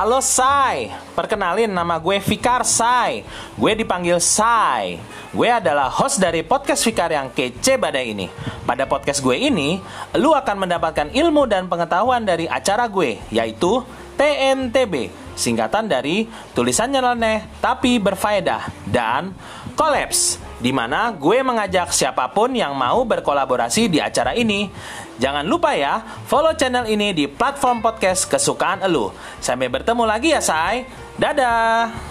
Halo Sai, perkenalin nama gue Fikar Sai. Gue dipanggil Sai. Gue adalah host dari podcast Fikar yang kece badai ini. Pada podcast gue ini, lu akan mendapatkan ilmu dan pengetahuan dari acara gue Yaitu TNTB Singkatan dari tulisan nyeleneh tapi berfaedah Dan Collapse di mana gue mengajak siapa pun yang mau berkolaborasi di acara ini. Jangan lupa ya, follow channel ini di platform podcast kesukaan elu. Sampai bertemu lagi ya, say. Dadah.